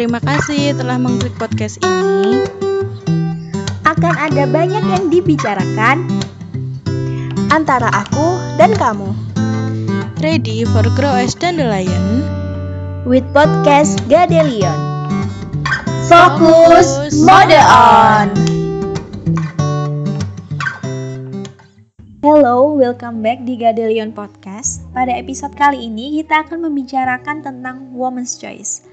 Terima kasih telah mengklik podcast ini. Akan ada banyak yang dibicarakan antara aku dan kamu. Ready for Grow as Dandelion with podcast Gadelion. Fokus mode on. Hello, welcome back di Gadelion Podcast. Pada episode kali ini kita akan membicarakan tentang woman's choice.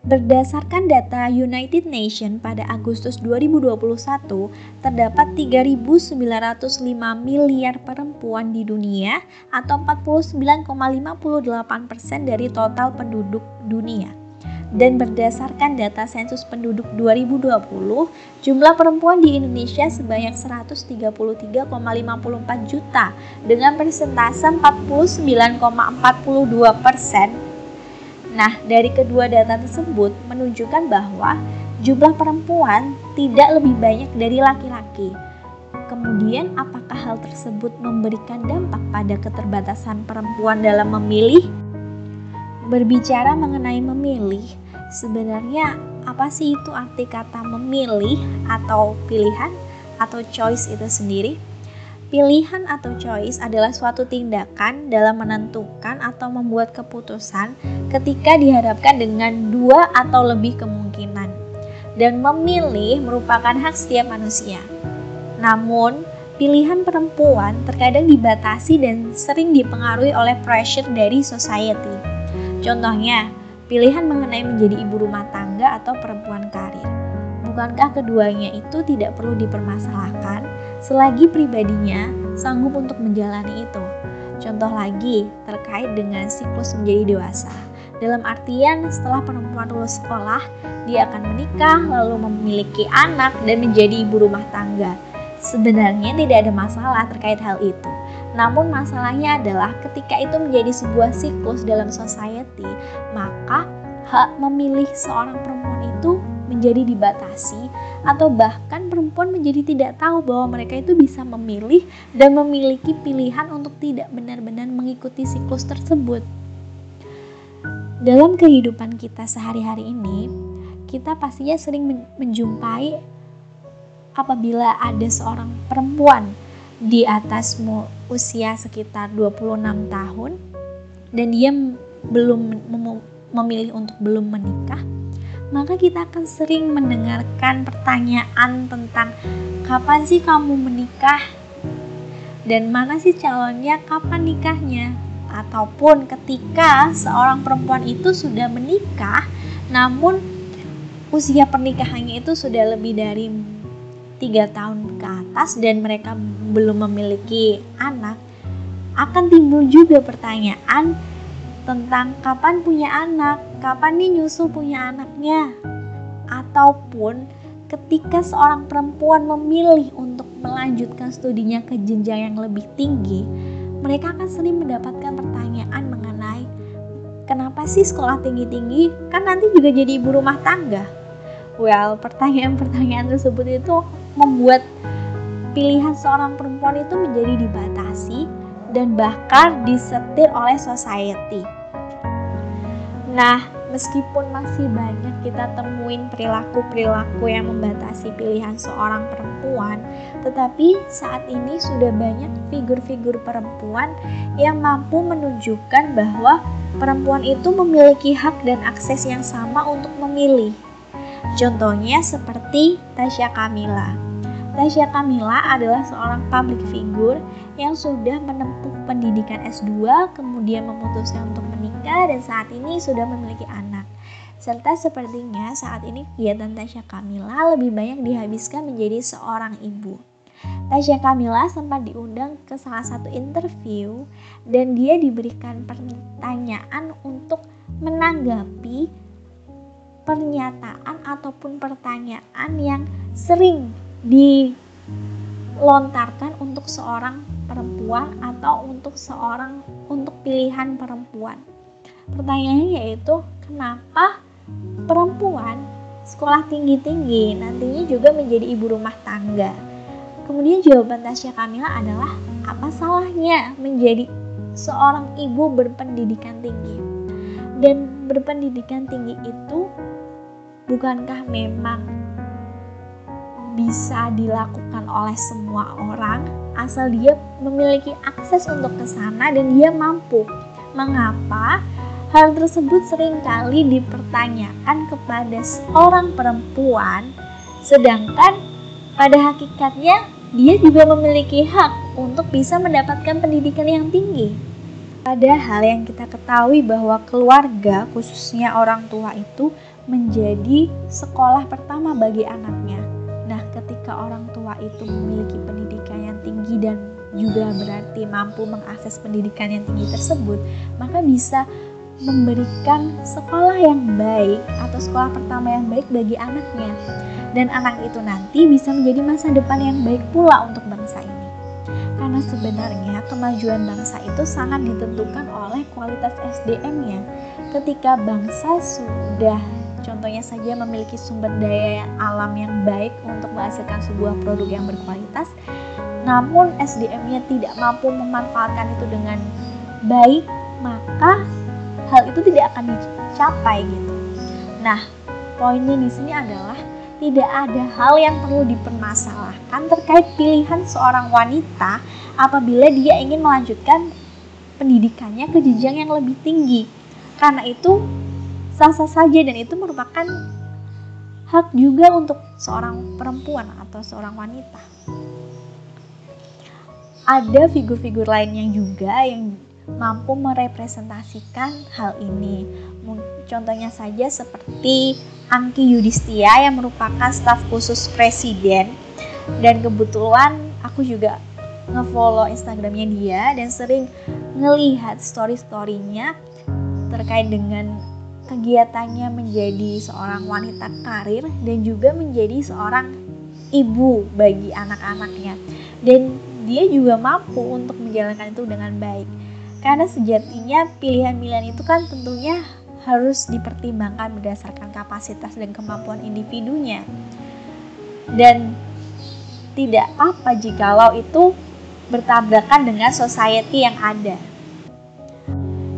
Berdasarkan data United Nations pada Agustus 2021, terdapat 3.905 miliar perempuan di dunia atau 49,58% persen dari total penduduk dunia. Dan berdasarkan data sensus penduduk 2020, jumlah perempuan di Indonesia sebanyak 133,54 juta dengan persentase 49,42 persen Nah, dari kedua data tersebut menunjukkan bahwa jumlah perempuan tidak lebih banyak dari laki-laki. Kemudian, apakah hal tersebut memberikan dampak pada keterbatasan perempuan dalam memilih? Berbicara mengenai memilih, sebenarnya apa sih itu arti kata memilih atau pilihan atau choice itu sendiri? Pilihan atau choice adalah suatu tindakan dalam menentukan atau membuat keputusan ketika dihadapkan dengan dua atau lebih kemungkinan. Dan memilih merupakan hak setiap manusia. Namun, pilihan perempuan terkadang dibatasi dan sering dipengaruhi oleh pressure dari society. Contohnya, pilihan mengenai menjadi ibu rumah tangga atau perempuan karir. Bukankah keduanya itu tidak perlu dipermasalahkan selagi pribadinya sanggup untuk menjalani itu? Contoh lagi terkait dengan siklus menjadi dewasa. Dalam artian setelah perempuan lulus sekolah, dia akan menikah lalu memiliki anak dan menjadi ibu rumah tangga. Sebenarnya tidak ada masalah terkait hal itu. Namun masalahnya adalah ketika itu menjadi sebuah siklus dalam society, maka hak memilih seorang perempuan itu menjadi dibatasi atau bahkan perempuan menjadi tidak tahu bahwa mereka itu bisa memilih dan memiliki pilihan untuk tidak benar-benar mengikuti siklus tersebut. Dalam kehidupan kita sehari-hari ini, kita pastinya sering menjumpai apabila ada seorang perempuan di atas usia sekitar 26 tahun dan dia belum memilih untuk belum menikah maka kita akan sering mendengarkan pertanyaan tentang kapan sih kamu menikah? Dan mana sih calonnya? Kapan nikahnya? Ataupun ketika seorang perempuan itu sudah menikah namun usia pernikahannya itu sudah lebih dari tiga tahun ke atas dan mereka belum memiliki anak akan timbul juga pertanyaan tentang kapan punya anak, kapan nih nyusul punya anaknya, ataupun ketika seorang perempuan memilih untuk melanjutkan studinya ke jenjang yang lebih tinggi, mereka akan sering mendapatkan pertanyaan mengenai kenapa sih sekolah tinggi-tinggi kan nanti juga jadi ibu rumah tangga. Well, pertanyaan-pertanyaan tersebut itu membuat pilihan seorang perempuan itu menjadi dibatasi dan bahkan disetir oleh society. Nah, meskipun masih banyak kita temuin perilaku-perilaku yang membatasi pilihan seorang perempuan, tetapi saat ini sudah banyak figur-figur perempuan yang mampu menunjukkan bahwa perempuan itu memiliki hak dan akses yang sama untuk memilih. Contohnya seperti Tasya Kamila. Tasya Kamila adalah seorang public figure yang sudah menempuh pendidikan S2, kemudian memutuskan untuk menikah dan saat ini sudah memiliki anak. Serta sepertinya saat ini kegiatan Tasya Kamila lebih banyak dihabiskan menjadi seorang ibu. Tasya Kamila sempat diundang ke salah satu interview dan dia diberikan pertanyaan untuk menanggapi pernyataan ataupun pertanyaan yang sering dilontarkan untuk seorang perempuan atau untuk seorang untuk pilihan perempuan. Pertanyaannya yaitu kenapa perempuan sekolah tinggi-tinggi nantinya juga menjadi ibu rumah tangga. Kemudian jawaban Tasya Kamila adalah apa salahnya menjadi seorang ibu berpendidikan tinggi. Dan berpendidikan tinggi itu bukankah memang bisa dilakukan oleh semua orang asal dia memiliki akses untuk ke sana dan dia mampu. Mengapa hal tersebut sering kali dipertanyakan kepada seorang perempuan sedangkan pada hakikatnya dia juga memiliki hak untuk bisa mendapatkan pendidikan yang tinggi. Padahal yang kita ketahui bahwa keluarga, khususnya orang tua itu menjadi sekolah pertama bagi anaknya. Nah, ketika orang tua itu memiliki pendidikan yang tinggi dan juga berarti mampu mengakses pendidikan yang tinggi tersebut, maka bisa memberikan sekolah yang baik atau sekolah pertama yang baik bagi anaknya. Dan anak itu nanti bisa menjadi masa depan yang baik pula untuk bangsa ini. Karena sebenarnya kemajuan bangsa itu sangat ditentukan oleh kualitas SDM-nya. Ketika bangsa sudah contohnya saja memiliki sumber daya alam yang baik untuk menghasilkan sebuah produk yang berkualitas, namun SDM-nya tidak mampu memanfaatkan itu dengan baik, maka hal itu tidak akan dicapai gitu. Nah, poinnya di sini adalah tidak ada hal yang perlu dipermasalahkan terkait pilihan seorang wanita apabila dia ingin melanjutkan pendidikannya ke jenjang yang lebih tinggi. Karena itu sah-sah saja dan itu merupakan hak juga untuk seorang perempuan atau seorang wanita. Ada figur-figur lainnya juga yang mampu merepresentasikan hal ini. Contohnya saja seperti Angki Yudhistia yang merupakan staf khusus presiden. Dan kebetulan aku juga ngefollow Instagramnya dia dan sering ngelihat story-storynya terkait dengan kegiatannya menjadi seorang wanita karir dan juga menjadi seorang ibu bagi anak-anaknya. Dan dia juga mampu untuk menjalankan itu dengan baik karena sejatinya pilihan-pilihan itu kan tentunya harus dipertimbangkan berdasarkan kapasitas dan kemampuan individunya. Dan tidak apa jikalau itu bertabrakan dengan society yang ada.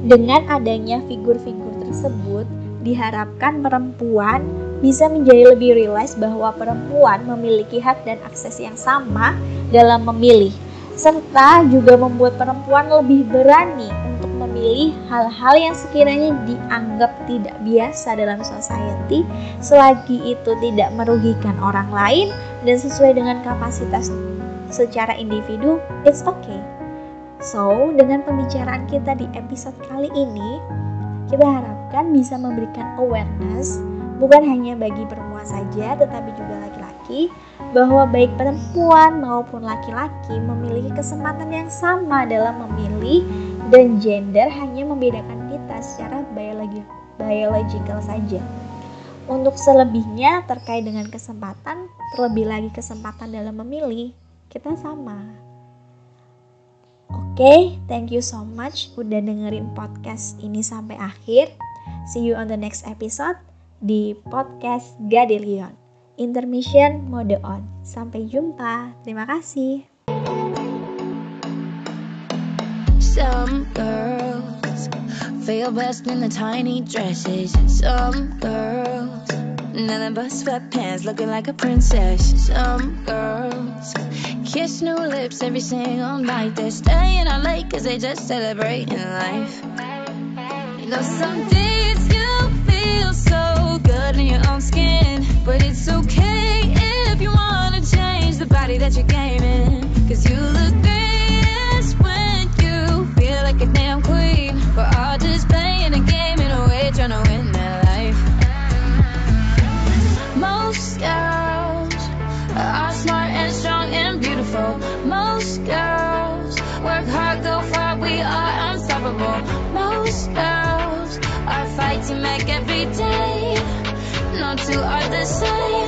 Dengan adanya figur-figur tersebut, diharapkan perempuan bisa menjadi lebih realize bahwa perempuan memiliki hak dan akses yang sama dalam memilih, serta juga membuat perempuan lebih berani untuk memilih hal-hal yang sekiranya dianggap tidak biasa dalam society, selagi itu tidak merugikan orang lain dan sesuai dengan kapasitas secara individu, it's okay. So, dengan pembicaraan kita di episode kali ini, kita harapkan bisa memberikan awareness bukan hanya bagi perempuan saja, tetapi juga laki-laki, bahwa baik perempuan maupun laki-laki memiliki kesempatan yang sama dalam memilih dan gender hanya membedakan kita secara biologi biological saja. Untuk selebihnya terkait dengan kesempatan, terlebih lagi kesempatan dalam memilih, kita sama. Oke, okay, thank you so much udah dengerin podcast ini sampai akhir. See you on the next episode di podcast Gadelion. Intermission mode on. Sampai jumpa. Terima kasih. Some girls feel best in the tiny dresses. Some girls sweatpants looking like a princess. Some girls Kiss new lips every single night. They're staying out late cause they just celebrating life. You know, two are the same.